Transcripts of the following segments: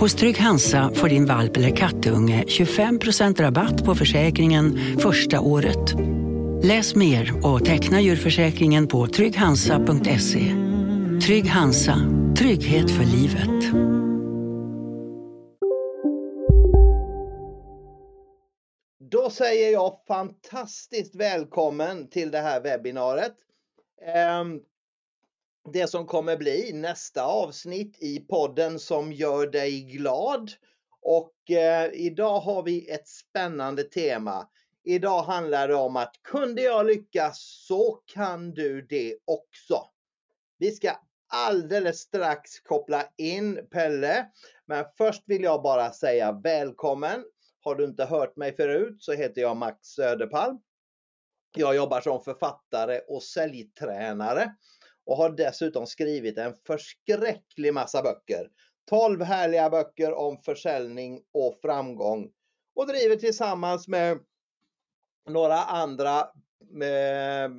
Hos Trygg Hansa får din valp eller kattunge 25% rabatt på försäkringen första året. Läs mer och teckna djurförsäkringen på trygghansa.se. Trygg Hansa, trygghet för livet. Då säger jag fantastiskt välkommen till det här webbinariet. Ehm, det som kommer bli nästa avsnitt i podden som gör dig glad. Och eh, idag har vi ett spännande tema. Idag handlar det om att kunde jag lyckas så kan du det också. Vi ska alldeles strax koppla in Pelle. Men först vill jag bara säga välkommen. Har du inte hört mig förut så heter jag Max Söderpalm. Jag jobbar som författare och säljtränare och har dessutom skrivit en förskräcklig massa böcker. 12 härliga böcker om försäljning och framgång och driver tillsammans med några andra med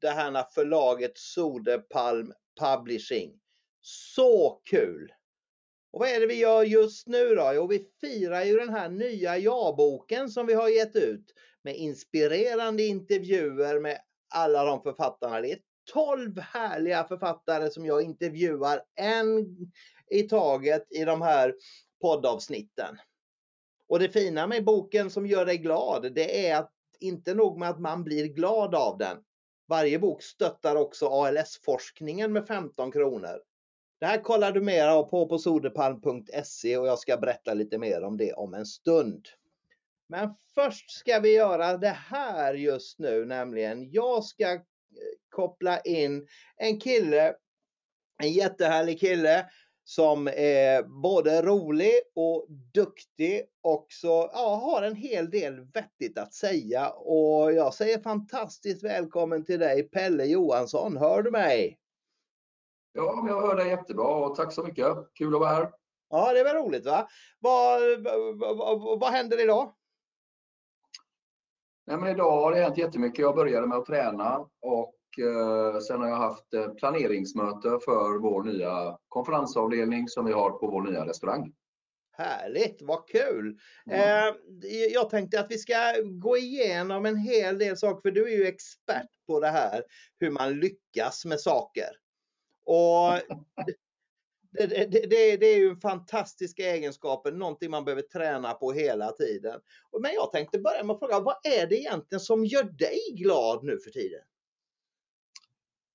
det här förlaget Sodepalm Publishing. Så kul! Och vad är det vi gör just nu då? Jo, vi firar ju den här nya ja-boken som vi har gett ut med inspirerande intervjuer med alla de författarna. Det är 12 härliga författare som jag intervjuar en i taget i de här poddavsnitten. Och det fina med boken som gör dig glad, det är att inte nog med att man blir glad av den. Varje bok stöttar också ALS-forskningen med 15 kronor. Det här kollar du mer på på soderpalm.se och jag ska berätta lite mer om det om en stund. Men först ska vi göra det här just nu, nämligen jag ska koppla in en kille, en jättehärlig kille som är både rolig och duktig och så ja, har en hel del vettigt att säga. Och jag säger fantastiskt välkommen till dig Pelle Johansson. Hör du mig? Ja, jag hör dig jättebra och tack så mycket. Kul att vara här. Ja, det är väl roligt va? Vad, vad, vad, vad händer idag? Nej, men idag har det hänt jättemycket. Jag började med att träna och eh, sen har jag haft eh, planeringsmöte för vår nya konferensavdelning som vi har på vår nya restaurang. Härligt, vad kul! Mm. Eh, jag tänkte att vi ska gå igenom en hel del saker, för du är ju expert på det här, hur man lyckas med saker. Och det, det, det, det, är ju en fantastisk egenskap, någonting man behöver träna på hela tiden. Men jag tänkte börja med att fråga, vad är det egentligen som gör dig glad nu för tiden?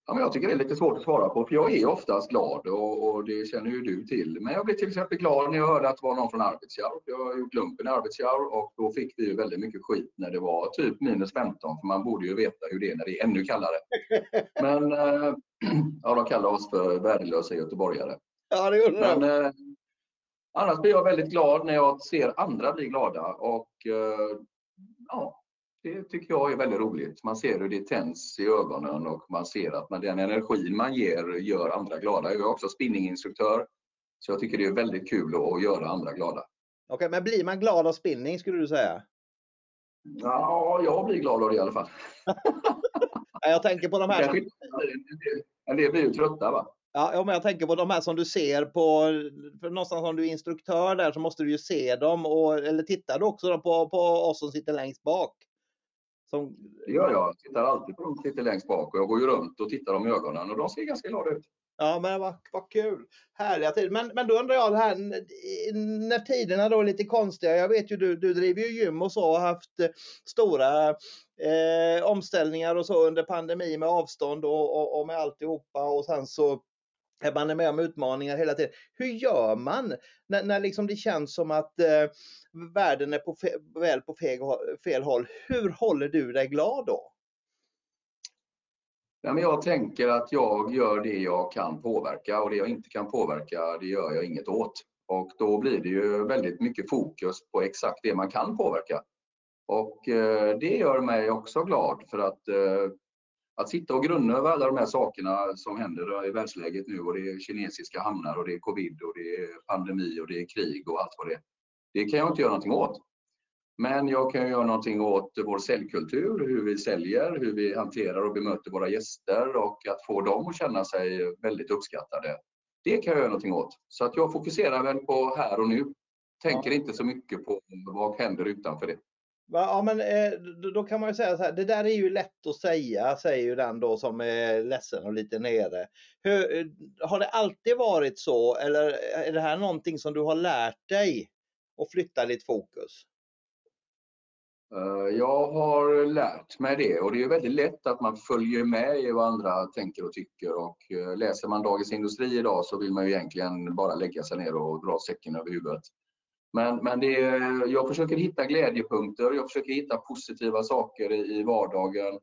Ja, men jag tycker det är lite svårt att svara på, för jag är oftast glad och, och, det känner ju du till. Men jag blev till exempel glad när jag hörde att det var någon från Arvidsjaur. Jag har gjort lumpen i Arvidsjaur och då fick vi ju väldigt mycket skit när det var typ minus 15, för man borde ju veta hur det är när det är ännu kallare. Men äh, ja, de kallar oss för värdelösa göteborgare. Ja, det gjorde Men, äh, annars blir jag väldigt glad när jag ser andra bli glada och äh, ja, det tycker jag är väldigt roligt. Man ser hur det tänds i ögonen och man ser att man, den energin man ger gör andra glada. Jag är också spinninginstruktör så jag tycker det är väldigt kul att göra andra glada. Okej, men blir man glad av spinning skulle du säga? Ja, jag blir glad av det i alla fall. jag tänker på de här... En del blir ju trötta va? Ja, men jag tänker på de här som du ser på, för någonstans om du är instruktör där så måste du ju se dem och, eller tittar du också på, på oss som sitter längst bak? Som... Gör jag. Tittar alltid på dem som sitter längst bak och jag går ju runt och tittar dem i ögonen och de ser ganska glada ut. Ja, men vad, vad kul. Härliga tider. Men, men då undrar jag här när tiderna då är lite konstiga. Jag vet ju du, du driver ju gym och så och har haft eh, stora eh, omställningar och så under pandemi med avstånd och, och, och med alltihopa och sen så man är med om utmaningar hela tiden. Hur gör man när, när liksom det känns som att eh, världen är på fe, väl på fel, fel håll? Hur håller du dig glad då? Ja, men jag tänker att jag gör det jag kan påverka och det jag inte kan påverka, det gör jag inget åt. Och då blir det ju väldigt mycket fokus på exakt det man kan påverka. Och eh, det gör mig också glad för att, eh, att sitta och grunna över alla de här sakerna som händer i världsläget nu och det är kinesiska hamnar och det är covid och det är pandemi och det är krig och allt vad det är. Det kan jag inte göra någonting åt. Men jag kan göra någonting åt vår säljkultur, hur vi säljer, hur vi hanterar och bemöter våra gäster och att få dem att känna sig väldigt uppskattade. Det kan jag göra någonting åt. Så att jag fokuserar väl på här och nu. Tänker inte så mycket på vad händer utanför det. Ja, men eh, då kan man ju säga så här, det där är ju lätt att säga, säger ju den då som är ledsen och lite nere. Hur, eh, har det alltid varit så eller eh, är det här någonting som du har lärt dig att flytta ditt fokus? Jag har lärt mig det och det är väldigt lätt att man följer med i vad andra tänker och tycker och läser man Dagens Industri idag så vill man ju egentligen bara lägga sig ner och dra säcken över huvudet. Men, men det, jag försöker hitta glädjepunkter, jag försöker hitta positiva saker i, vardagen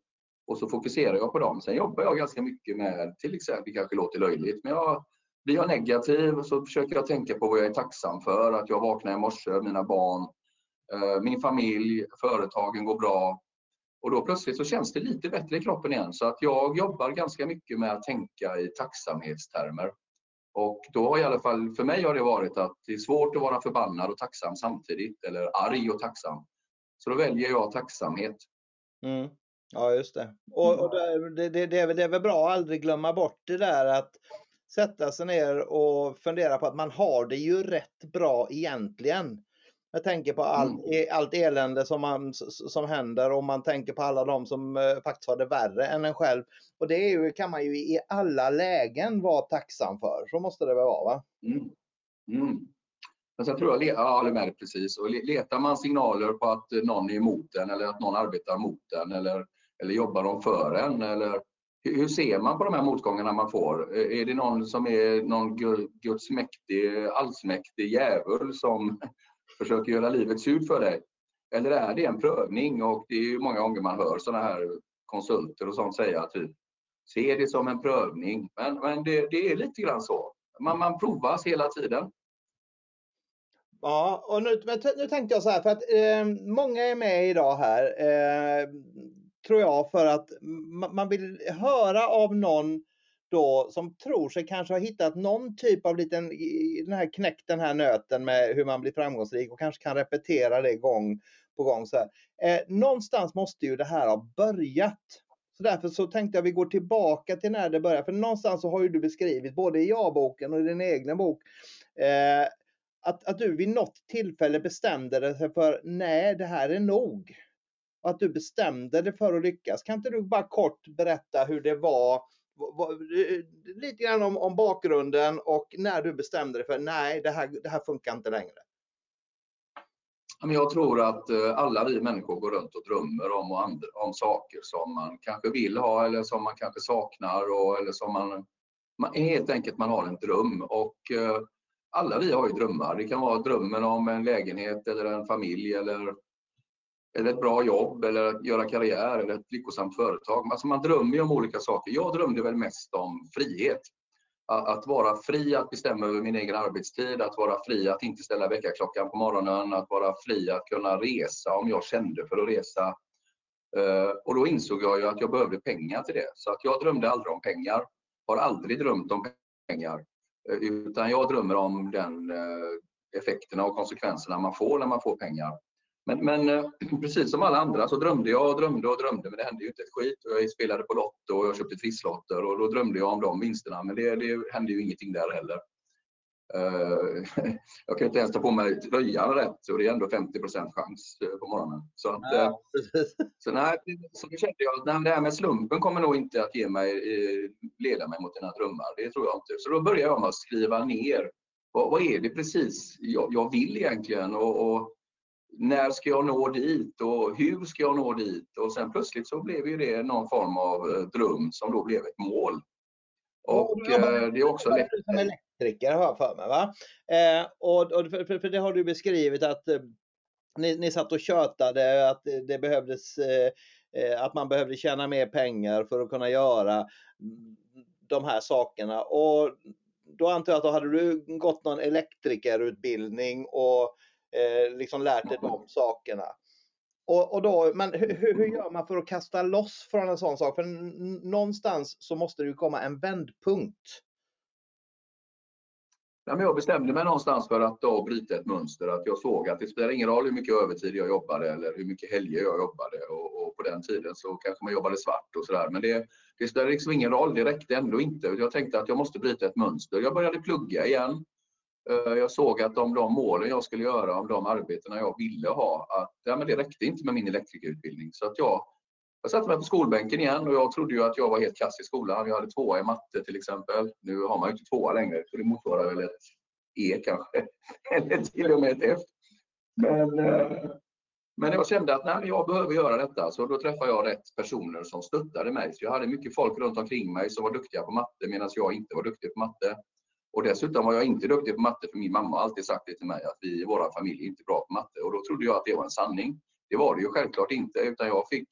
och så fokuserar jag på dem. Sen jobbar jag ganska mycket med, till exempel, det kanske låter löjligt, men jag, blir jag negativ så försöker jag tänka på vad jag är tacksam för. Att jag vaknar i morse, mina barn, eh, min familj, företagen går bra. Och då plötsligt så känns det lite bättre i kroppen igen. Så att jag jobbar ganska mycket med att tänka i tacksamhetstermer. Och då har i alla fall för mig har det varit att det är svårt att vara förbannad och tacksam samtidigt eller arg och tacksam. Så då väljer jag tacksamhet. Mm. Ja, just det. Och, och det, det, det, är väl, det är väl bra att aldrig glömma bort det där att sätta sig ner och fundera på att man har det ju rätt bra egentligen. Jag tänker på allt, mm. E, allt elände som, man, som händer och man tänker på alla de som eh, faktiskt har det värre än en själv. Och det ju, kan man ju i alla lägen vara tacksam för. Så måste det väl vara? Va? Mm. Mm. Men sen tror jag, ja, håller med precis. Och letar man signaler på att någon är emot en eller att någon arbetar mot en eller, eller jobbar de för en eller hur ser man på de här motgångarna man får? Är det någon som är någon Guds mäktig, allsmäktig djävul som försöker göra livet surt för dig? Eller är det en prövning? Och det är ju många gånger man hör sådana här konsulter och sånt säga typ se det som en prövning. Men, men det, det är lite grann så. Man, man provas hela tiden. Ja, och nu, nu tänkte jag så här för att eh, många är med idag här. Eh, tror jag för att man vill höra av någon då som tror sig kanske ha hittat någon typ av liten, den här knäck den här nöten med hur man blir framgångsrik och kanske kan repetera det gång på gång. Så eh, någonstans måste ju det här ha börjat. Så därför så tänkte jag vi går tillbaka till när det började. För någonstans så har ju du beskrivit både i ja-boken och i din egen bok eh, att, att du vid något tillfälle bestämde dig för nej, det här är nog. Och att du bestämde dig för att lyckas. Kan inte du bara kort berätta hur det var Eh, eh, lite grann om, om, bakgrunden och när du bestämde dig för nej, det här, det här funkar inte längre. Jag tror att eh, alla vi människor går runt och drömmer om, andra, om saker som man kanske vill ha eller som man kanske saknar och, eller som man, man helt enkelt man har en dröm och alla vi har ju drömmar. Det kan vara drömmen om en lägenhet eller en familj eller eller ett bra jobb eller att göra karriär eller ett lyckosamt företag. Alltså man drömmer ju om olika saker. Jag drömde väl mest om frihet. Att vara fri att bestämma över min egen arbetstid, att vara fri att inte ställa väckarklockan på morgonen, att vara fri att kunna resa om jag kände för att resa. Eh, och då insåg jag ju att jag behövde pengar till det. Så att jag drömde aldrig om pengar. Har aldrig drömt om pengar. Eh, utan jag drömmer om den eh, effekterna och konsekvenserna man får när man får pengar. Men, men eh, precis som alla andra så drömde jag och drömde och drömde men det hände ju inte ett skit. Jag spelade på Lotto och jag köpte trisslotter och då drömde jag om de vinsterna men det, det hände ju ingenting där heller. Uh, jag kan inte ens ta på mig tröjan rätt och det är ändå 50 chans eh, på morgonen. Så, att, ja, så, nej, så kände jag att nej, det här med slumpen kommer nog inte att ge mig, leda mig mot dina drömmar. Det tror jag inte. Så då började jag med att skriva ner vad, vad är det precis jag, jag vill egentligen och, och när ska jag nå dit och hur ska jag nå dit? Och sen plötsligt så blev ju det någon form av eh, dröm som då blev ett mål. Och eh, det är också lätt. Som elektriker har jag för mig. Va? Eh, och, och för, för, det har du beskrivit att eh, ni, ni satt och tjötade att det behövdes eh, eh, att man behövde tjäna mer pengar för att kunna göra de här sakerna. Och då antar jag att då hade du gått någon elektrikerutbildning och eh, liksom lärt dig de sakerna. Och, och då, men hur, hur, gör man för att kasta loss från en sån sak? För någonstans så måste det ju komma en vändpunkt. Men jag bestämde mig någonstans för att då bryta ett mönster. Att jag såg att det spelar ingen roll hur mycket övertid jag jobbade eller hur mycket helger jag jobbade. Och, och på den tiden så kanske man jobbade svart och sådär. Men det, det spelade liksom ingen roll. Det räckte ändå inte. Jag tänkte att jag måste bryta ett mönster. Jag började plugga igen. Eh, jag såg att om de målen jag skulle göra, om de arbetena jag ville ha, att ja, men det räckte inte med min elektrikerutbildning. Så att jag, jag satte mig på skolbänken igen och jag trodde ju att jag var helt kass i skolan. Jag hade tvåa i matte till exempel. Nu har man ju inte tvåa längre, så det motsvarar väl ett E kanske, eller till och med ett F. Men, eh, men jag kände att nej, jag behöver göra detta, så då träffade jag rätt personer som stöttade mig. Så jag hade mycket folk runt omkring mig som var duktiga på matte medan jag inte var duktig på matte. Och dessutom var jag inte duktig på matte för min mamma har alltid sagt det till mig att vi i vår familj är inte bra på matte och då trodde jag att det var en sanning. Det var det ju självklart inte utan jag fick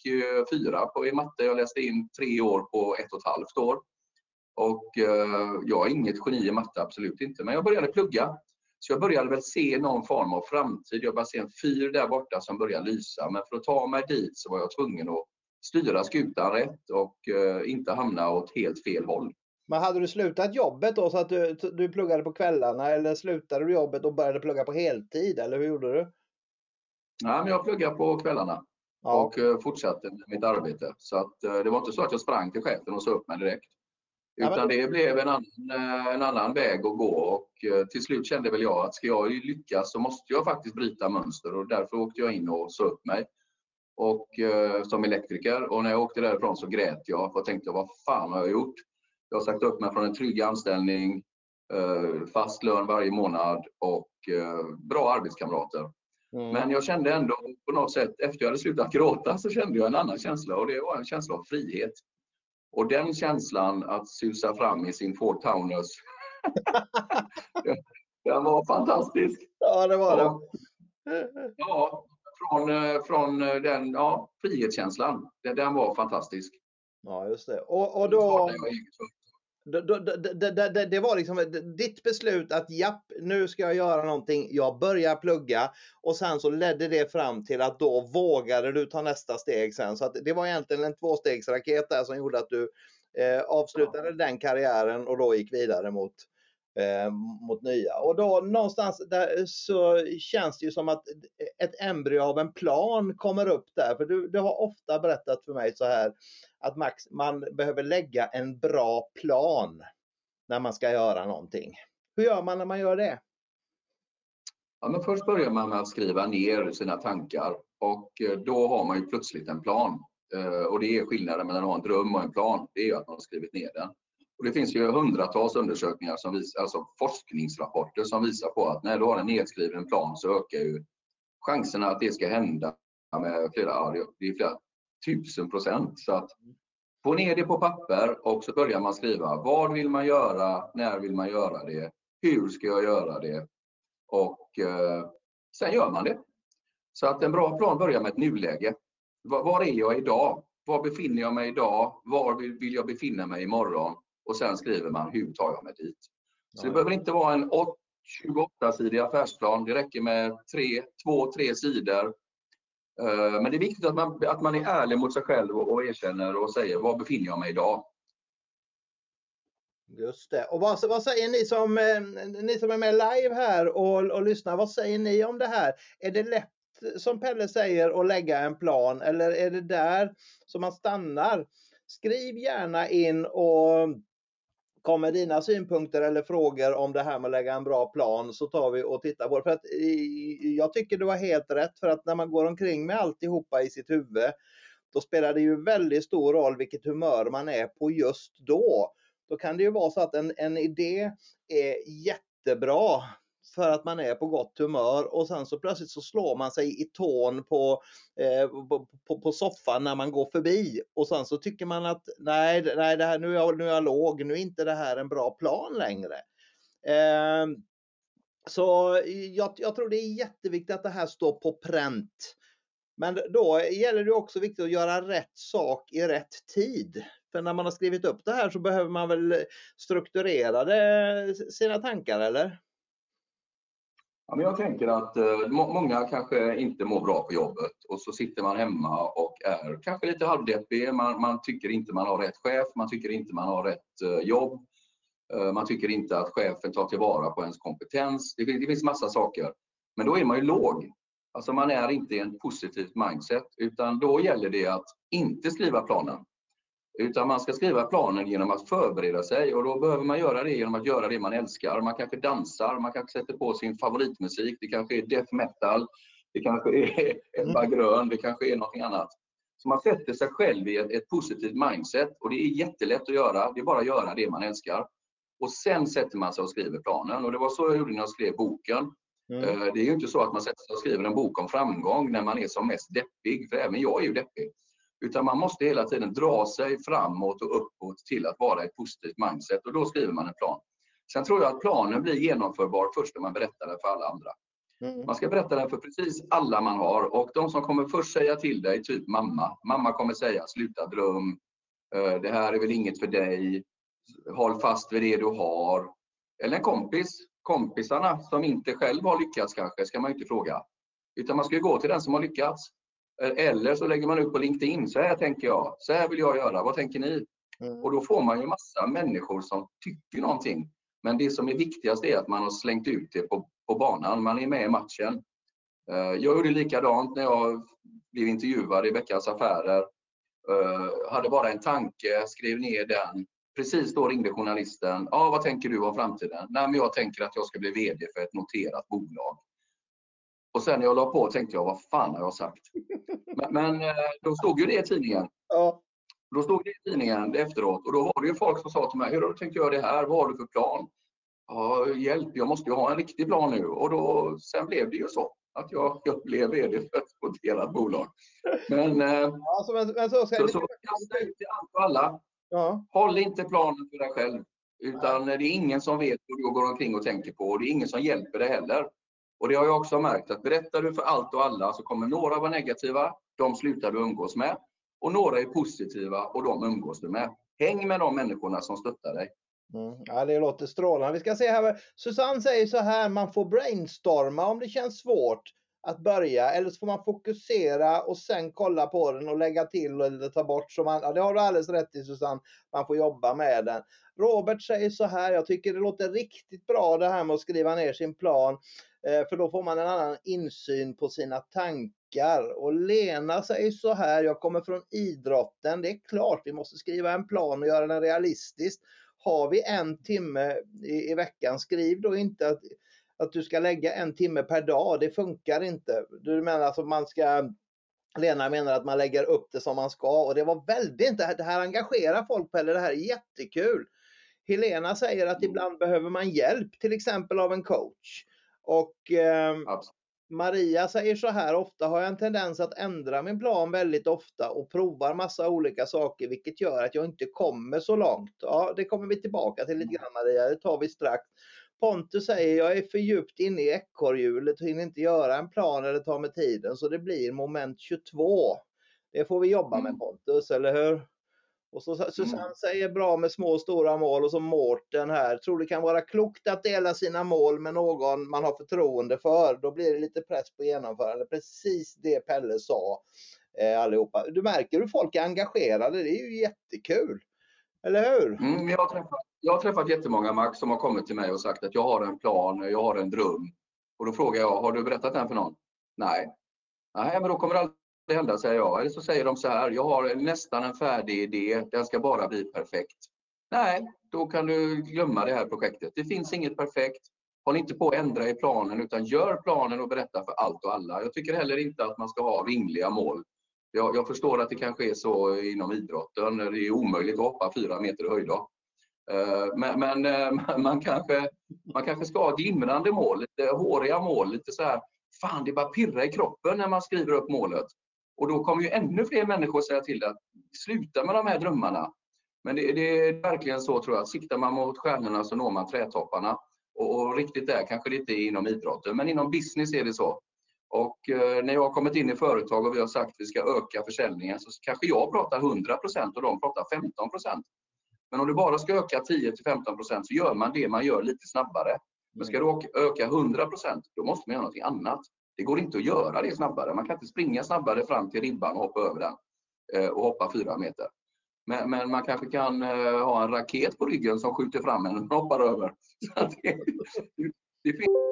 fyra på i matte. Jag läste in tre år på ett och ett halvt år. Och eh, jag är inget geni i matte, absolut inte. Men jag började plugga. Så jag började väl se någon form av framtid. Jag började se en fyr där borta som började lysa. Men för att ta mig dit så var jag tvungen att styra skutan rätt och eh, inte hamna åt helt fel håll. Men hade du slutat jobbet då så att du, du pluggade på kvällarna eller slutade du jobbet och började plugga på heltid eller hur gjorde du? Nej, men jag pluggade på kvällarna ja. och uh, fortsatte med mitt arbete. Så att, uh, det var inte så att jag sprang till chefen och sa upp mig direkt. Utan ja, men... det blev en annan, uh, en annan väg att gå och till slut kände väl jag att ska jag lyckas så måste jag faktiskt bryta mönster och därför åkte jag in och sa upp mig och, som elektriker. Och när jag åkte därifrån så grät jag och tänkte vad fan har jag gjort? Jag har sagt upp mig från en trygg anställning, eh, fast lön varje månad och eh, bra arbetskamrater. Mm. Men jag kände ändå på något sätt, efter jag hade slutat gråta, så kände jag en annan känsla och det var en känsla av frihet. Och den känslan att susa fram i sin Ford Taunus, den var fantastisk. Ja, det var det. Ja, från, eh, från den ja, frihetskänslan. Den var fantastisk. Ja, just det. Och, och då... Det, var liksom ditt beslut att japp, nu ska jag göra någonting. Jag börjar plugga och sen så ledde det fram till att då vågade du ta nästa steg sen. Så att det var egentligen en tvåstegsraket där som gjorde att du eh, avslutade ja. den karriären och då gick vidare mot eh, mot nya. Och då någonstans där så känns det ju som att ett embryo av en plan kommer upp där. För du, du har ofta berättat för mig så här att Max, man behöver lägga en bra plan när man ska göra någonting. Hur gör man när man gör det? Ja, men först börjar man med att skriva ner sina tankar och eh, då har man ju plötsligt en plan. Eh, och det är skillnaden mellan att ha en dröm och en plan. Det är ju att man har skrivit ner den. Och det finns ju hundratals undersökningar, som visar, alltså forskningsrapporter som visar på att när du har en nedskriven plan så ökar ju chanserna att det ska hända med flera, det är flera tusen procent. Så att få ner det på papper och så börjar man skriva vad vill man göra, när vill man göra det, hur ska jag göra det och eh, sen gör man det. Så att en bra plan börjar med ett nuläge. Var, var är jag idag? Var befinner jag mig idag? Var vill, vill jag befinna mig imorgon? och sen skriver man hur tar jag mig dit. Så det behöver inte vara en 28-sidig affärsplan. Det räcker med tre, två, tre sidor. Eh, men det är viktigt att man, att man är ärlig mot sig själv och erkänner och säger var befinner jag mig idag? Just det. Och vad, vad säger ni som, eh, ni som är med live här och, och lyssnar? Vad säger ni om det här? Är det lätt som Pelle säger att lägga en plan eller är det där som man stannar? Skriv gärna in och Kommer dina synpunkter eller frågor om det här med att lägga en bra plan så tar vi och tittar på det. För att, eh, jag tycker du har helt rätt för att när man går omkring med alltihopa i sitt huvud då spelar det ju väldigt stor roll vilket humör man är på just då. Då kan det ju vara så att en, en idé är jättebra för att man är på gott humör och sen så plötsligt så slår man sig i tån på, eh, på, på, på, soffan när man går förbi och sen så tycker man att nej, nej det här, nu, är jag, nu är jag låg, nu är inte det här en bra plan längre. Eh, så jag, jag tror det är jätteviktigt att det här står på pränt. Men då gäller det också viktigt att göra rätt sak i rätt tid. För när man har skrivit upp det här så behöver man väl strukturera det, eh, sina tankar eller? Ja, men jag tänker att eh, många kanske inte mår bra på jobbet och så sitter man hemma och är kanske lite halvdeppig. Man, man tycker inte man har rätt chef, man tycker inte man har rätt eh, jobb. Eh, man tycker inte att chefen tar tillvara på ens kompetens. Det, det finns massa saker. Men då är man ju låg. Alltså man är inte i en positivt mindset utan då gäller det att inte skriva planen. Utan man ska skriva planen genom att förbereda sig och då behöver man göra det genom att göra det man älskar. Man kanske dansar, man kanske sätter på sin favoritmusik. Det kanske är death metal, det kanske är Ebba mm. Grön, det kanske är någonting annat. Så man sätter sig själv i ett, ett, positivt mindset och det är jättelätt att göra. Det är bara att göra det man älskar. Och sen sätter man sig och skriver planen och det var så jag gjorde när jag skrev boken. Mm. Eh, det är ju inte så att man sätter sig och skriver en bok om framgång när man är som mest deppig, för även jag är ju deppig. Utan man måste hela tiden dra sig framåt och uppåt till att vara ett positivt mindset och då skriver man en plan. Sen tror jag att planen blir genomförbar först när man berättar den för alla andra. Mm. Man ska berätta den för precis alla man har och de som kommer först säga till dig, typ mamma. Mamma kommer säga sluta dröm, eh, det här är väl inget för dig, håll fast vid det du har. Eller en kompis, kompisarna som inte själv har lyckats kanske, ska man inte fråga. Utan man ska gå till den som har lyckats. Eller så lägger man ut på LinkedIn, så här tänker jag, så här vill jag göra, vad tänker ni? Mm. Och då får man ju massa människor som tycker någonting. Men det som är viktigast är att man har slängt ut det på, på banan, man är med i matchen. Eh, jag gjorde likadant när jag blev intervjuad i Veckans Affärer. Eh, hade bara en tanke, skrev ner den. Precis då ringde journalisten. Ja, vad tänker du om framtiden? Nej, men jag tänker att jag ska bli VD för ett noterat bolag. Och sen när jag la på tänkte jag, vad fan har jag sagt? Men, men eh, då stod ju det i tidningen. Ja. Då stod det i tidningen efteråt och då var det ju folk som sa till mig, hur har du tänkt göra det här? Vad har du för plan? Ja, hjälp, jag måste ju ha en riktig plan nu. Och då, sen blev det ju så att jag, jag blev VD för ett noterat bolag. Men, alltså, men, men så, så, så kasta ut till allt och alla. Ja. Håll inte planen för dig själv. Utan det är ingen som vet vad du går omkring och tänker på och det är ingen som hjälper dig heller. Och det har jag också märkt att berättar du för allt och alla så kommer några vara negativa, de slutar du umgås med. Och några är positiva och de umgås du med. Häng med de människorna som stöttar dig. Mm. Ja, det låter strålande. Vi ska se här. Susanne säger så här, man får brainstorma om det känns svårt att börja eller så får man fokusera och sen kolla på den och lägga till eller ta bort. Så man, ja, det har du alldeles rätt i Susanne, man får jobba med den. Robert säger så här, jag tycker det låter riktigt bra det här med att skriva ner sin plan. Eh, för då får man en annan insyn på sina tankar. Och Lena säger så här, jag kommer från idrotten. Det är klart vi måste skriva en plan och göra den realistisk. Har vi en timme i, i veckan, skriv då inte att, att du ska lägga en timme per dag. Det funkar inte. Du menar alltså man ska Lena menar att man lägger upp det som man ska och det var väldigt, det här engagerar folk Pelle, det här är jättekul. Helena säger att ibland behöver man hjälp, till exempel av en coach. Och eh, Maria säger så här, ofta har jag en tendens att ändra min plan väldigt ofta och provar massa olika saker vilket gör att jag inte kommer så långt. Ja, det kommer vi tillbaka till lite grann Maria, det tar vi strax. Pontus säger jag är för djupt inne i ekorrhjulet och hinner inte göra en plan eller ta med tiden så det blir moment 22. Det får vi jobba med mm. Pontus, eller hur? Och så Susanne mm. säger bra med små och stora mål och så Mårten här. Tror det kan vara klokt att dela sina mål med någon man har förtroende för. Då blir det lite press på genomförande. Precis det Pelle sa eh, allihopa. Du märker hur folk är engagerade. Det är ju jättekul. Eller hur? Mm, jag, har träffat, jag har träffat jättemånga Max som har kommit till mig och sagt att jag har en plan, jag har en dröm. Och då frågar jag, har du berättat den för någon? Nej. Nej, men då kommer det hända, säger jag. Eller så säger de så här, jag har nästan en färdig idé, den ska bara bli perfekt. Nej, då kan du glömma det här projektet. Det finns inget perfekt. Håll inte på att ändra i planen utan gör planen och berätta för allt och alla. Jag tycker heller inte att man ska ha rimliga mål. Jag, jag förstår att det kanske är så inom idrotten. Det är omöjligt att hoppa fyra meter i höjd. Eh, men, men eh, man, kanske, man kanske ska ha glimrande mål, lite håriga mål, lite så här, fan det bara pirrar i kroppen när man skriver upp målet. Och då kommer ju ännu fler människor säga till att sluta med de här drömmarna. Men det, det, är verkligen så tror jag, siktar man mot stjärnorna så når man trädtopparna. Och, och riktigt där kanske det inte är inom idrotten, men inom business är det så. Och eh, när jag har kommit in i företag och vi har sagt att vi ska öka försäljningen så kanske jag pratar 100% och de pratar 15% Men om du bara ska öka 10 till 15% så gör man det man gör lite snabbare. Men ska du öka 100% då måste man göra någonting annat. Det går inte att göra det snabbare. Man kan inte springa snabbare fram till ribban och hoppa över den eh, och hoppa fyra meter. Men, men, man kanske kan eh, ha en raket på ryggen som skjuter fram en och hoppar över. det, det finns...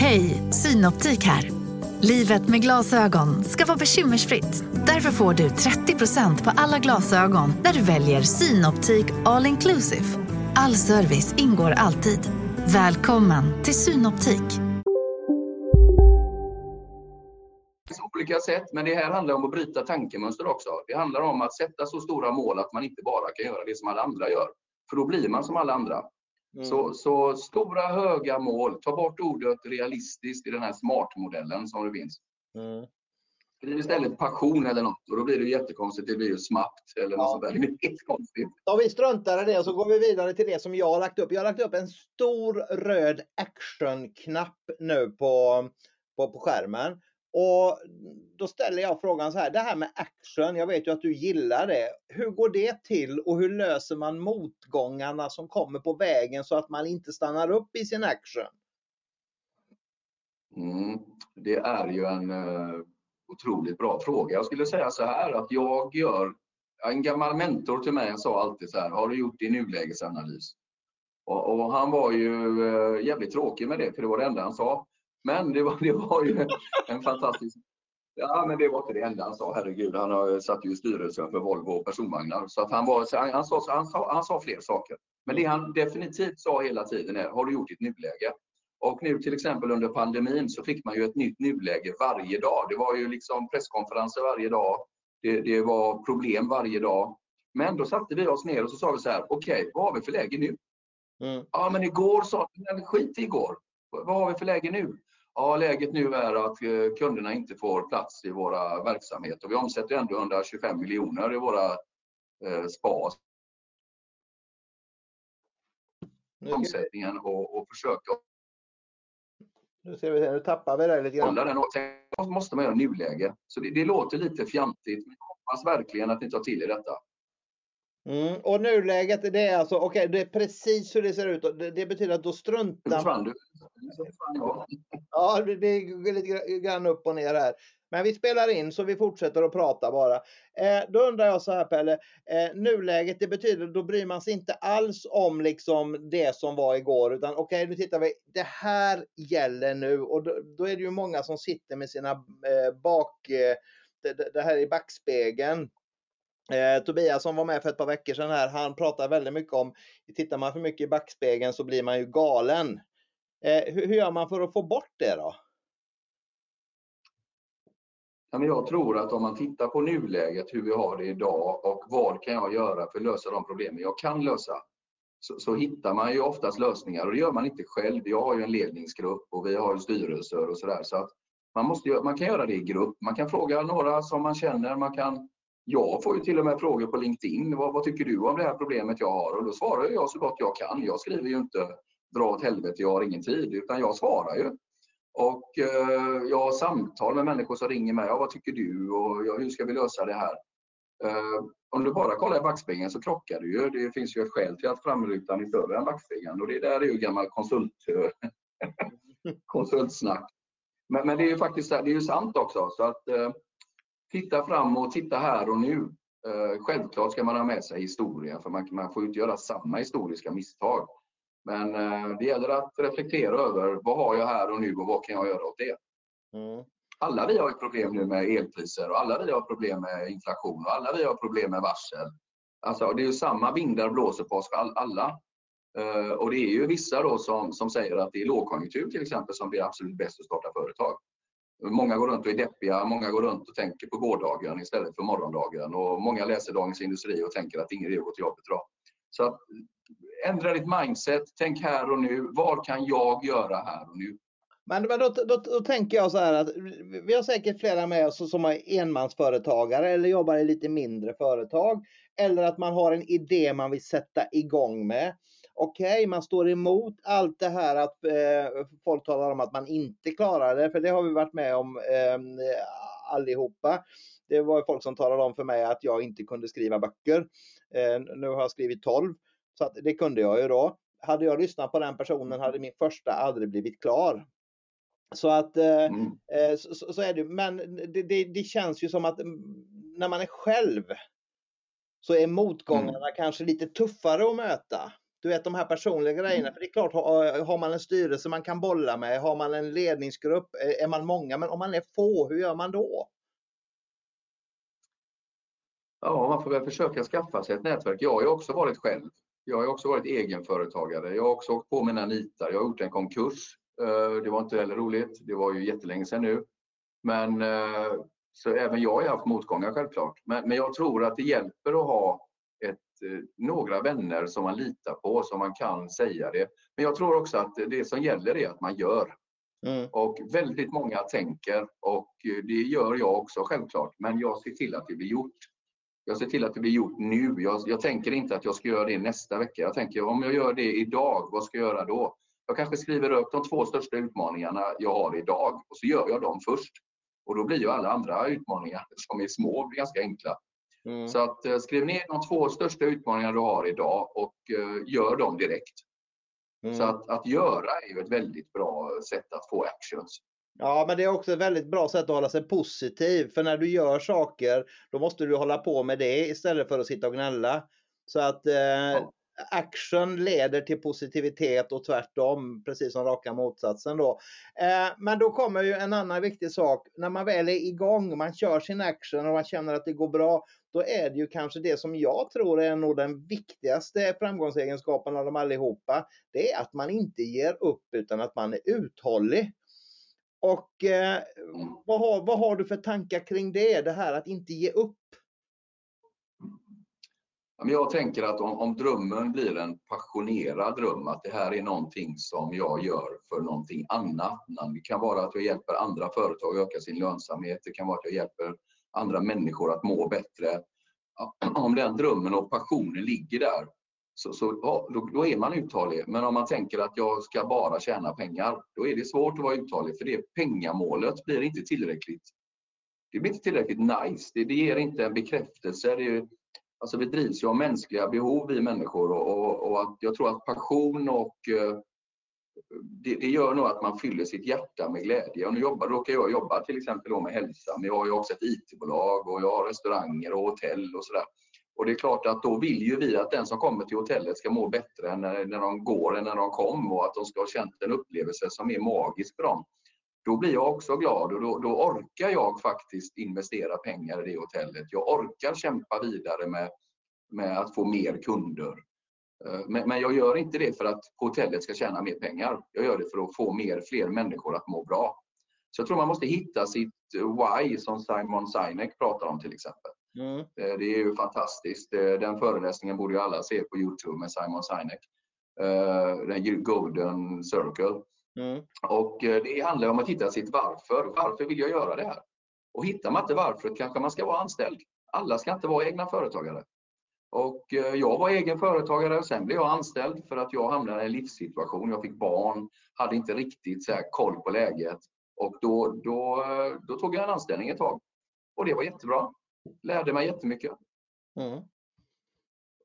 Hej, Synoptik här. Livet med glasögon ska vara bekymmersfritt. Därför får du 30% på alla glasögon när du väljer Synoptik All Inclusive. All service ingår alltid. Välkommen till Synoptik. olika sätt, men det här handlar om att bryta tankemönster också. Det handlar om att sätta så stora mål att man inte bara kan göra det som alla andra gör. För då blir man som alla andra. Mm. Så, så, stora höga mål, ta bort ordet realistiskt i den här smartmodellen som det finns. Mm. Skriv istället passion eller något och då blir det jättekonstigt. Det blir ju smart eller något sånt där. Det blir konstigt. Ja, vi struntar i det och så går vi vidare till det som jag har lagt upp. Jag har lagt upp en stor röd action-knapp nu på, på, på skärmen. Och då ställer jag frågan så här, det här med action, jag vet ju att du gillar det. Hur går det till och hur löser man motgångarna som kommer på vägen så att man inte stannar upp i sin action? Mm, det är ju en uh, otroligt bra fråga. Jag skulle säga så här att jag gör, en gammal mentor till mig sa alltid så här, har du gjort din nulägesanalys? Och, och han var ju uh, jävligt tråkig med det, för det var det enda han sa. Men det var, det var ju en fantastisk... Ja, men det var inte det enda han sa. Herregud, han satt ju i styrelsen för Volvo personvagnar. Så att han, var, han, han, sa, han, sa, han sa fler saker. Men det han definitivt sa hela tiden är, har du gjort ditt nuläge? Och nu till exempel under pandemin så fick man ju ett nytt nuläge varje dag. Det var ju liksom presskonferenser varje dag. Det, det var problem varje dag. Men då satte vi oss ner och så sa vi så här, okej, okay, vad har vi för läge nu? Mm. Ja, men igår sa vi, skit i igår. Vad har vi för läge nu? Ja, läget nu är att eh, kunderna inte får plats i våra verksamheter. Vi omsätter ändå 125 miljoner i våra eh, spas. Omsättningen och, och försöka nu ser vi, nu tappar vi det lite grann. Den, måste man göra nuläge. Så det, det låter lite fjantigt, men jag hoppas verkligen att ni tar till er detta. Mm, och nuläget, det är alltså, okej, okay, det är precis hur det ser ut. Det, det betyder att då struntar man... Ja, det går lite grann upp och ner här. Men vi spelar in så vi fortsätter att prata bara. Eh, då undrar jag så här Pelle, eh, nuläget det betyder då bryr man sig inte alls om liksom det som var igår utan okej okay, nu tittar vi, det här gäller nu och då, då är det ju många som sitter med sina eh, bak, eh, det, det, här i backspegeln Eh, Tobias som var med för ett par veckor sedan här, han pratar väldigt mycket om, tittar man för mycket i backspegeln så blir man ju galen. Eh, hur, hur, gör man för att få bort det då? Ja, men jag tror att om man tittar på nuläget, hur vi har det idag och vad kan jag göra för att lösa de problemen jag kan lösa, så, så, hittar man ju oftast lösningar och det gör man inte själv. Jag har ju en ledningsgrupp och vi har styrelser och sådär. Så att man, måste, man kan göra det i grupp. Man kan fråga några som man känner. Man kan jag får ju till och med frågor på LinkedIn. Vad, vad, tycker du om det här problemet jag har? Och då svarar jag så gott jag kan. Jag skriver ju inte dra åt helvete, jag har ingen tid, utan jag svarar ju. Och eh, jag har samtal med människor som ringer mig. Ja, vad tycker du? Och ja, hur ska vi lösa det här? Eh, om du bara kollar i backspegeln så krockar du ju. Det finns ju ett skäl till att framrutan är större än backspegeln och det där är ju gammal konsult, konsultsnack. Men, men, det är ju faktiskt det är ju sant också. Så att, eh, titta framåt, titta här och nu. Eh, självklart ska man ha med sig historien, för man, man får inte göra samma historiska misstag. Men eh, det gäller att reflektera över vad har jag här och nu och vad kan jag göra åt det? Mm. Alla vi har problem nu med elpriser och alla vi har problem med inflation och alla vi har problem med varsel. Alltså, det är ju samma vindar blåser på oss alla. Eh, och det är ju vissa då som, som säger att det är lågkonjunktur till exempel som blir absolut bäst att starta företag. Många går runt och är deppiga, många går runt och tänker på gårdagen istället för morgondagen och många läser Dagens Industri och tänker att ingen idé att gå till jobbet idag. Så att, ändra ditt mindset, tänk här och nu. Vad kan jag göra här och nu? Men då, då, då, då, tänker jag så här att vi har säkert flera med oss som är enmansföretagare eller jobbar i lite mindre företag. Eller att man har en idé man vill sätta igång med. Okej, okay, man står emot allt det här att eh, folk talar om att man inte klarar det, för det har vi varit med om eh, allihopa. Det var folk som talade om för mig att jag inte kunde skriva böcker. Eh, nu har jag skrivit 12, så att det kunde jag ju då. Hade jag lyssnat på den personen hade min första aldrig blivit klar. Så att eh, mm. Eh, så, så, är det. Men det, det, det, känns ju som att när man är själv så är motgångarna mm. kanske lite tuffare att möta. Du vet de här personliga grejerna. Mm. För det är klart, har man en styrelse man kan bolla med, har man en ledningsgrupp, är man många, men om man är få, hur gör man då? Ja, man får väl försöka skaffa sig ett nätverk. Jag har ju också varit själv. Jag har också varit egenföretagare. Jag har också åkt på mina nitar. Jag har gjort en konkurs. Eh, det var inte heller roligt. Det var ju jättelänge sedan nu. Men eh, så även jag har haft motgångar självklart. Men, men jag tror att det hjälper att ha ett, eh, några vänner som man litar på, som man kan säga det. Men jag tror också att det som gäller är att man gör. Mm. Och väldigt många tänker och det gör jag också självklart. Men jag ser till att det blir gjort. Jag ser till att det blir gjort nu. Jag, jag tänker inte att jag ska göra det nästa vecka. Jag tänker om jag gör det idag, vad ska jag göra då? Jag kanske skriver upp de två största utmaningarna jag har idag och så gör jag dem först. Och då blir ju alla andra utmaningar som är små ganska enkla. Mm. Så att eh, skriv ner de två största utmaningarna du har idag och eh, gör dem direkt. Mm. Så att, att göra är ju ett väldigt bra sätt att få actions. Ja, men det är också ett väldigt bra sätt att hålla sig positiv. För när du gör saker, då måste du hålla på med det istället för att sitta och gnälla. Så att eh, ja action leder till positivitet och tvärtom, precis som raka motsatsen då. Eh, men då kommer ju en annan viktig sak. När man väl är igång, man kör sin action och man känner att det går bra, då är det ju kanske det som jag tror är nog den viktigaste framgångsegenskapen av dem allihopa. Det är att man inte ger upp utan att man är uthållig. Och eh, vad, har, vad har du för tankar kring det? Det här att inte ge upp? Jag tänker att om, om drömmen blir en passionerad dröm, att det här är någonting som jag gör för någonting annat. Det kan vara att jag hjälper andra företag att öka sin lönsamhet. Det kan vara att jag hjälper andra människor att må bättre. Om den drömmen och passionen ligger där, så, så ja, då, då, är man uthållig. Men om man tänker att jag ska bara tjäna pengar, då är det svårt att vara uthållig för det pengamålet blir inte tillräckligt. Det blir inte tillräckligt nice. Det, det ger inte en bekräftelse. Det, alltså vi drivs ju av mänskliga behov vi människor och, och, och att jag tror att passion och eh, det, det, gör nog att man fyller sitt hjärta med glädje. Och nu jobbar, råkar jag jobba till exempel med hälsa, men jag har ju också ett IT-bolag och jag har restauranger och hotell och sådär. Och det är klart att då vill ju vi att den som kommer till hotellet ska må bättre när, när de går än när de kom och att de ska ha känt en upplevelse som är magisk för dem då blir jag också glad och då, då, orkar jag faktiskt investera pengar i det hotellet. Jag orkar kämpa vidare med, med att få mer kunder. Eh, men, men, jag gör inte det för att hotellet ska tjäna mer pengar. Jag gör det för att få mer, fler människor att må bra. Så jag tror man måste hitta sitt why som Simon Sinek pratar om till exempel. Mm. Eh, det är ju fantastiskt. Eh, den föreläsningen borde ju alla se på Youtube med Simon Sinek. Den Golden Circle. Mm. Och eh, det handlar om att hitta sitt varför. Varför vill jag göra det här? Och hittar man inte varför kanske man ska vara anställd. Alla ska inte vara egna företagare. Och eh, jag var egen företagare och sen blev jag anställd för att jag hamnade i en livssituation. Jag fick barn, hade inte riktigt så koll på läget och då, då, då tog jag en anställning ett tag. Och det var jättebra. Lärde mig jättemycket. Mm.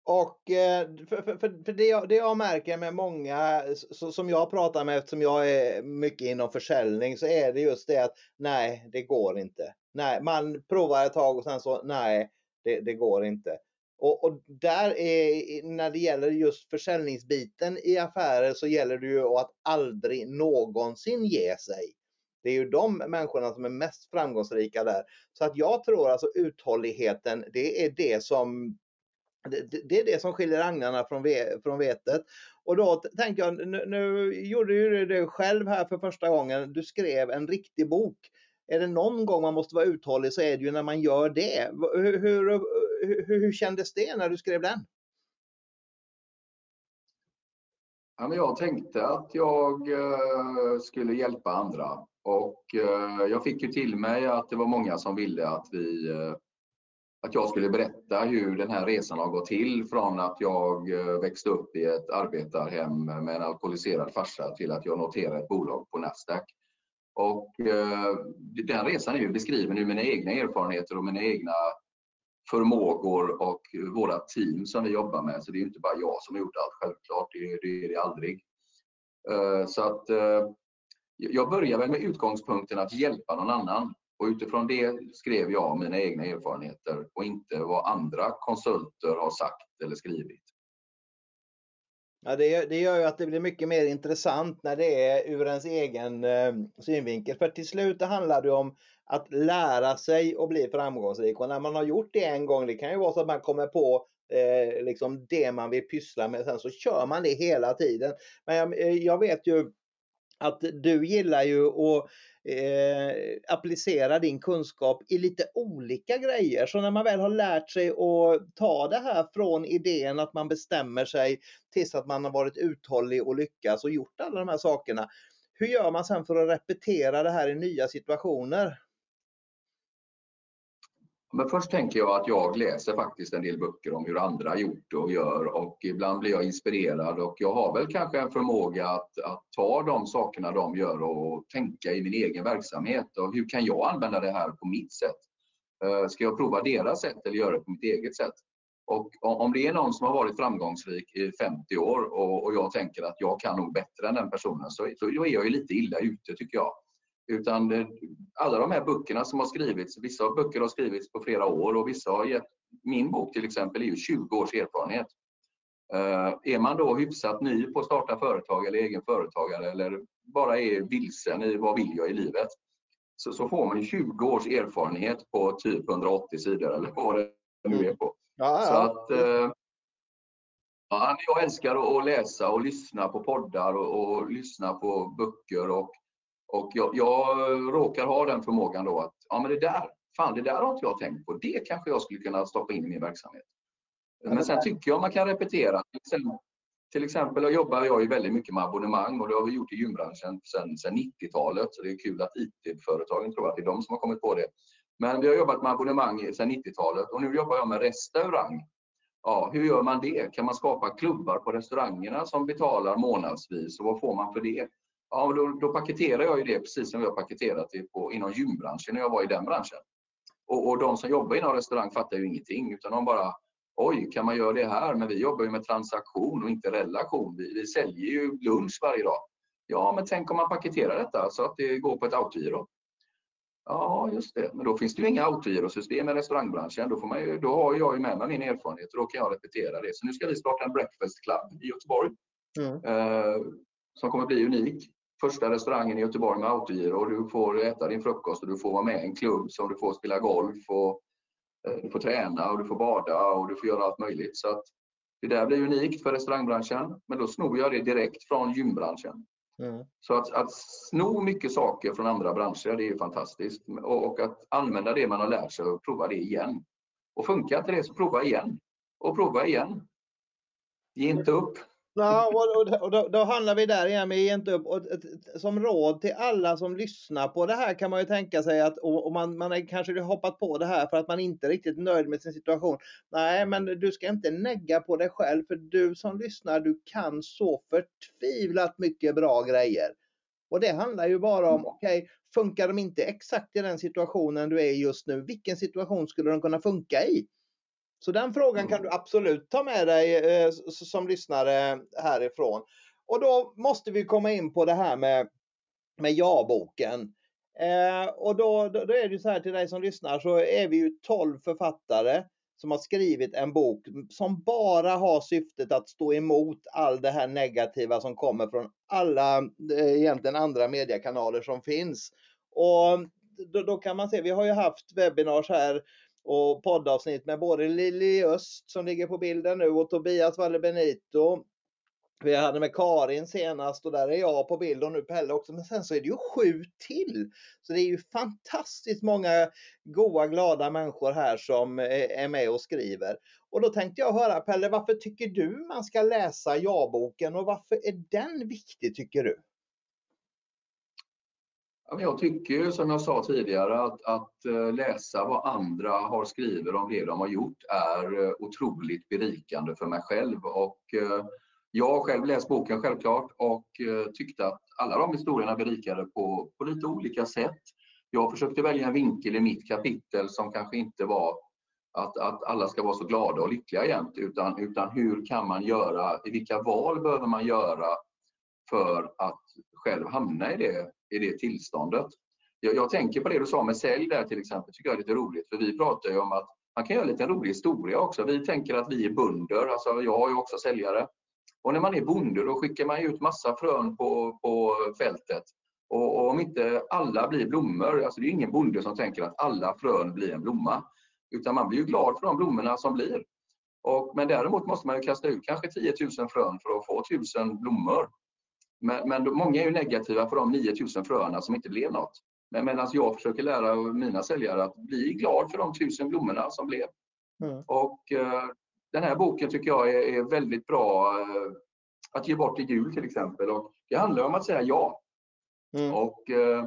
Och eh, för, för, för det, jag, det jag märker med många eh, som jag pratar med eftersom jag är mycket inom försäljning så är det just det att nej, det går inte. Nej, man provar ett tag och sen så nej, det, det går inte. Och, och, där är, när det gäller just försäljningsbiten i affärer så gäller det ju att aldrig någonsin ge sig. Det är ju de människorna som är mest framgångsrika där. Så att jag tror alltså uthålligheten, det är det som det, är det som skiljer agnarna från, ve, från vetet. Och då tänkte jag, nu, nu gjorde du det själv här för första gången. Du skrev en riktig bok. Är det någon gång man måste vara uthållig så är det ju när man gör det. Hur, hur, hur, hur kändes det när du skrev den? Ja, men jag tänkte att jag eh, skulle hjälpa andra och eh, jag fick ju till mig att det var många som ville att vi eh, att jag skulle berätta hur den här resan har gått till från att jag eh, växte upp i ett arbetarhem med en alkoholiserad farsa till att jag noterade ett bolag på Nasdaq. Och eh, den resan är ju beskriven ur mina egna erfarenheter och mina egna förmågor och våra team som vi jobbar med. Så det är inte bara jag som har gjort allt, självklart. Det, det är det aldrig. Eh, så att eh, jag börjar väl med utgångspunkten att hjälpa någon annan. Och utifrån det skrev jag mina egna erfarenheter och inte vad andra konsulter har sagt eller skrivit. Ja, det, det gör ju att det blir mycket mer intressant när det är ur ens egen eh, synvinkel. För till slut det handlar det om att lära sig och bli framgångsrik. Och när man har gjort det en gång, det kan ju vara så att man kommer på eh, liksom det man vill pyssla med, sen så kör man det hela tiden. Men jag, eh, jag vet ju att du gillar ju att eh, applicera din kunskap i lite olika grejer. Så när man väl har lärt sig att ta det här från idén att man bestämmer sig tills att man har varit uthållig och lyckats och gjort alla de här sakerna. Hur gör man sen för att repetera det här i nya situationer? Men först tänker jag att jag läser faktiskt en del böcker om hur andra gjort och gör och ibland blir jag inspirerad och jag har väl kanske en förmåga att, att ta de sakerna de gör och tänka i min egen verksamhet och hur kan jag använda det här på mitt sätt? Eh, ska jag prova deras sätt eller göra det på mitt eget sätt? Och om det är någon som har varit framgångsrik i 50 år och, och jag tänker att jag kan nog bättre än den personen så, så är jag ju lite illa ute tycker jag. Utan det, alla de här böckerna som har skrivits, vissa böcker har skrivits på flera år och vissa har gett, min bok till exempel är ju 20 års erfarenhet. Uh, är man då hyfsat ny på att starta företag eller egen företagare eller bara är vilsen i vad vill jag i livet så, så får man 20 års erfarenhet på typ 180 sidor eller vad det nu är på. Ja, ja. Så att, uh, ja, jag älskar att läsa och lyssna på poddar och, och lyssna på böcker och och jag, jag råkar ha den förmågan då att, ja men det där, fan det där har inte jag tänkt på. Det kanske jag skulle kunna stoppa in i min verksamhet. Men sen tycker jag man kan repetera. Till exempel jobbar jag ju väldigt mycket med abonnemang och det har vi gjort i gymbranschen sedan 90-talet. Så det är kul att IT-företagen tror att det är de som har kommit på det. Men vi har jobbat med abonnemang sedan 90-talet och nu jobbar jag med restaurang. Ja, hur gör man det? Kan man skapa klubbar på restaurangerna som betalar månadsvis och vad får man för det? Ja, då, då paketerar jag ju det precis som vi har paketerat det på, inom gymbranschen när jag var i den branschen. Och, och de som jobbar inom restaurang fattar ju ingenting utan de bara Oj, kan man göra det här? Men vi jobbar ju med transaktion och inte relation. Vi, vi säljer ju lunch varje dag. Ja, men tänk om man paketerar detta så att det går på ett autogiro. Ja, just det. Men då finns det ju inga autogirosystem i restaurangbranschen. Då, får man ju, då har jag ju med mig min erfarenhet och då kan jag repetera det. Så nu ska vi starta en breakfast club i Göteborg. Mm. Eh, som kommer bli unik första restaurangen i Göteborg med autogiro och du får äta din frukost och du får vara med i en klubb som du får spela golf och eh, du får träna och du får bada och du får göra allt möjligt. Så att det där blir unikt för restaurangbranschen, men då snor jag det direkt från gymbranschen. Mm. Så att, att sno mycket saker från andra branscher, det är fantastiskt. Och, och, att använda det man har lärt sig och prova det igen. Och funkar inte det så prova igen. Och prova igen. Ge inte upp. Ja, och, och, då, då handlar vi där igen med inte upp. Och, som råd till alla som lyssnar på det här kan man ju tänka sig att och, och man, man är kanske hoppat på det här för att man inte är riktigt nöjd med sin situation. Nej, men du ska inte negga på dig själv för du som lyssnar, du kan så förtvivlat mycket bra grejer. Och det handlar ju bara om, okej, okay, funkar de inte exakt i den situationen du är i just nu, vilken situation skulle de kunna funka i? Så den frågan kan du absolut ta med dig eh, som lyssnare härifrån. Och då måste vi komma in på det här med, med ja-boken. Eh, och då, då, då, är det så här till dig som lyssnar så är vi ju 12 författare som har skrivit en bok som bara har syftet att stå emot all det här negativa som kommer från alla eh, egentligen andra mediekanaler som finns. Och då, då, kan man se, vi har ju haft webinars här och poddavsnitt med både Lili Öst som ligger på bilden nu och Tobias Valle Benito. Vi hade med Karin senast och där är jag på bild och nu Pelle också. Men sen så är det ju sju till. Så det är ju fantastiskt många goa, glada människor här som eh, är med och skriver. Och då tänkte jag höra Pelle, varför tycker du man ska läsa ja-boken och varför är den viktig tycker du? Jag tycker som jag sa tidigare att, att eh, läsa vad andra har skrivit om det de har gjort är eh, otroligt berikande för mig själv. Och eh, jag har själv läst boken självklart och tyckte att alla de historierna berikade på, på lite olika sätt. Jag försökte välja en vinkel i mitt kapitel som kanske inte var att, att alla ska vara så glada och lyckliga jämt utan, utan hur kan man göra, vilka val behöver man göra för att själv hamna i det, i det tillståndet. Jag, jag, tänker på det du sa med sälj där till exempel, tycker jag är lite roligt för vi pratar ju om att man kan göra en liten rolig historia också. Vi tänker att vi är bönder, alltså jag är ju också säljare. Och när man är bonde då skickar man ut massa frön på, på fältet. Och, och om inte alla blir blommor, alltså det är ingen bonde som tänker att alla frön blir en blomma. Utan man blir ju glad för de blommorna som blir. Och, men däremot måste man ju kasta ut kanske 10 000 frön för att få 1000 blommor. Men, men många är ju negativa för de 9000 fröna som inte blev något. Men medan jag försöker lära mina säljare att bli glad för de tusen blommorna som blev. Mm. Och eh, den här boken tycker jag är, är väldigt bra eh, att ge bort i jul till exempel. Och det handlar om att säga ja. Mm. Och eh,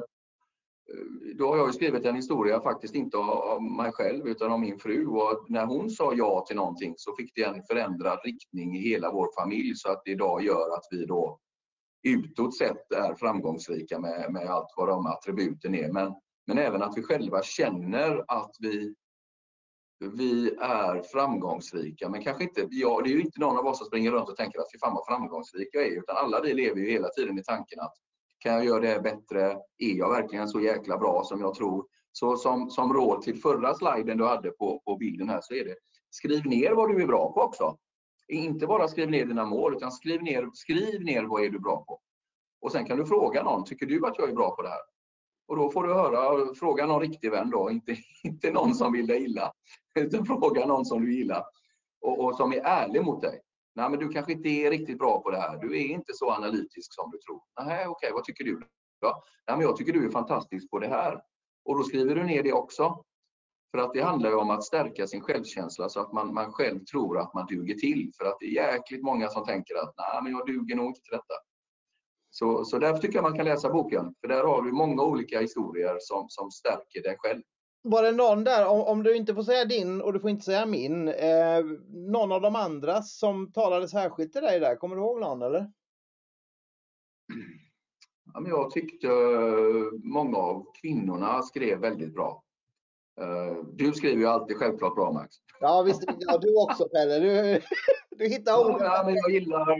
då har jag skrivit en historia, faktiskt inte av mig själv utan av min fru. Och när hon sa ja till någonting så fick det en förändrad riktning i hela vår familj så att det idag gör att vi då utåt sett är framgångsrika med, med allt vad de attributen är. Men, men även att vi själva känner att vi, vi är framgångsrika. Men kanske inte, ja, det är ju inte någon av oss som springer runt och tänker att fy fan vad framgångsrik jag är. Utan alla vi lever ju hela tiden i tanken att kan jag göra det bättre? Är jag verkligen så jäkla bra som jag tror? Så som, som råd till förra sliden du hade på, på bilden här så är det skriv ner vad du är bra på också. Inte bara skriv ner dina mål, utan skriv ner, skriv ner vad är du bra på. Och sen kan du fråga någon, tycker du att jag är bra på det här? Och då får du höra, fråga någon riktig vän då, inte, inte någon som vill dig illa. Utan fråga någon som du gillar och, och som är ärlig mot dig. Nej, men du kanske inte är riktigt bra på det här. Du är inte så analytisk som du tror. Nej, okej, okay, vad tycker du? Ja, nej, men jag tycker du är fantastisk på det här. Och då skriver du ner det också. För att det handlar ju om att stärka sin självkänsla så att man, man själv tror att man duger till. För att det är jäkligt många som tänker att nej, men jag duger nog inte till detta. Så, så därför tycker jag man kan läsa boken. För där har du många olika historier som, som stärker dig själv. Var det någon där, om, om, du inte får säga din och du får inte säga min, eh, någon av de andra som talade särskilt till dig där, kommer du ihåg någon eller? Ja, men jag tyckte många av kvinnorna skrev väldigt bra. Uh, du skriver ju alltid självklart bra Max. Ja visst, ja, du också Pelle. Du, du hittar orden. Ja, men jag gillar,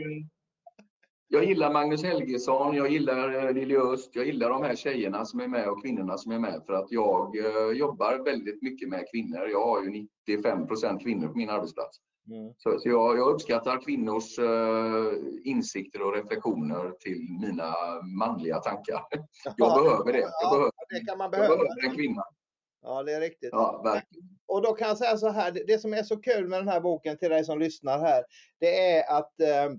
jag gillar Magnus Helgesson, jag gillar uh, Lilly Öst, jag gillar de här tjejerna som är med och kvinnorna som är med för att jag uh, jobbar väldigt mycket med kvinnor. Jag har ju 95% kvinnor på min arbetsplats. Mm. Så, så jag, jag, uppskattar kvinnors insikter och reflektioner till mina manliga tankar. Jag behöver det. Jag ja, behöver, det kan man behöva. Jag behöver en kvinna. Ja, det är riktigt. Ja, verkligen. Och då kan jag säga så här, det som är så kul med den här boken till dig som lyssnar här, det är att eh,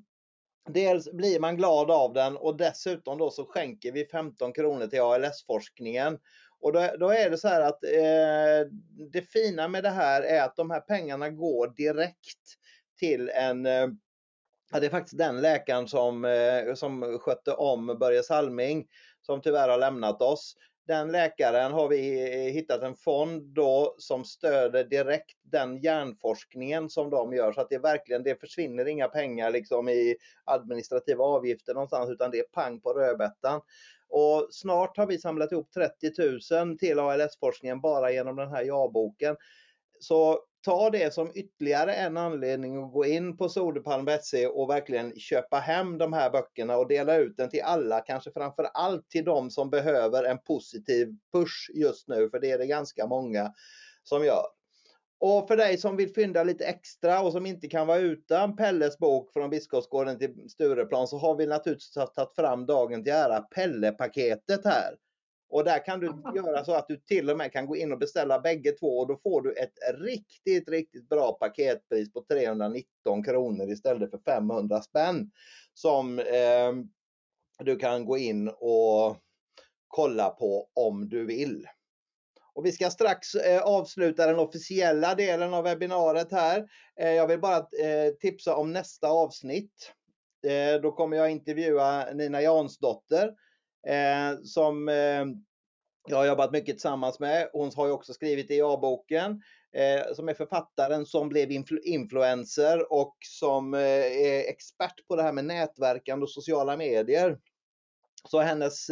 dels blir man glad av den och dessutom då så skänker vi 15 kronor till ALS-forskningen. Och då, då, är det så här att eh, det fina med det här är att de här pengarna går direkt till en eh, Ja, det är faktiskt den läkaren som, eh, som skötte om Börje Salming som tyvärr har lämnat oss den läkaren har vi eh, hittat en fond då som stöder direkt den hjärnforskningen som de gör så att det verkligen, det försvinner inga pengar liksom i administrativa avgifter någonstans utan det är pang på rödbetan. Och snart har vi samlat ihop 30 000 till ALS-forskningen bara genom den här ja-boken. Så ta det som ytterligare en anledning att gå in på sodepalm.se och verkligen köpa hem de här böckerna och dela ut den till alla, kanske framför allt till de som behöver en positiv push just nu, för det är det ganska många som gör. Och för dig som vill fynda lite extra och som inte kan vara utan Pelles bok från Biskopsgården till Stureplan så har vi naturligtvis tagit fram dagen till ära Pelle-paketet här. Och där kan du göra så att du till och med kan gå in och beställa bägge två och då får du ett riktigt, riktigt bra paketpris på 319 kronor istället för 500 spänn. Som eh, du kan gå in och kolla på om du vill. Och vi ska strax eh, avsluta den officiella delen av webbinariet här. Eh, jag vill bara eh, tipsa om nästa avsnitt. Eh, då kommer jag intervjua Nina Jansdotter eh, som eh, jag har jobbat mycket tillsammans med. Hon har ju också skrivit i A-boken eh, som är författaren som blev influ influencer och som eh, är expert på det här med nätverkande och sociala medier. Så hennes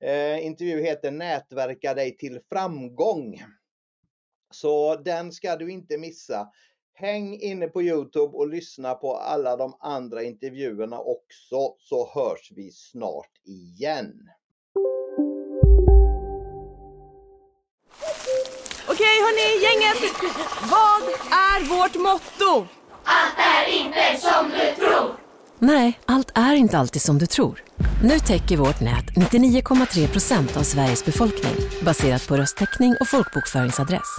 Eh, eh intervju heter Nätverka dig till framgång. Så den ska du inte missa. Häng inne på Youtube och lyssna på alla de andra intervjuerna också så hörs vi snart igen. Okej hörni, gänget! Vad är vårt motto? Allt är inte som du tror! Nej, allt är inte alltid som du tror. Nu täcker vårt nät 99,3 procent av Sveriges befolkning baserat på röstteckning och folkbokföringsadress.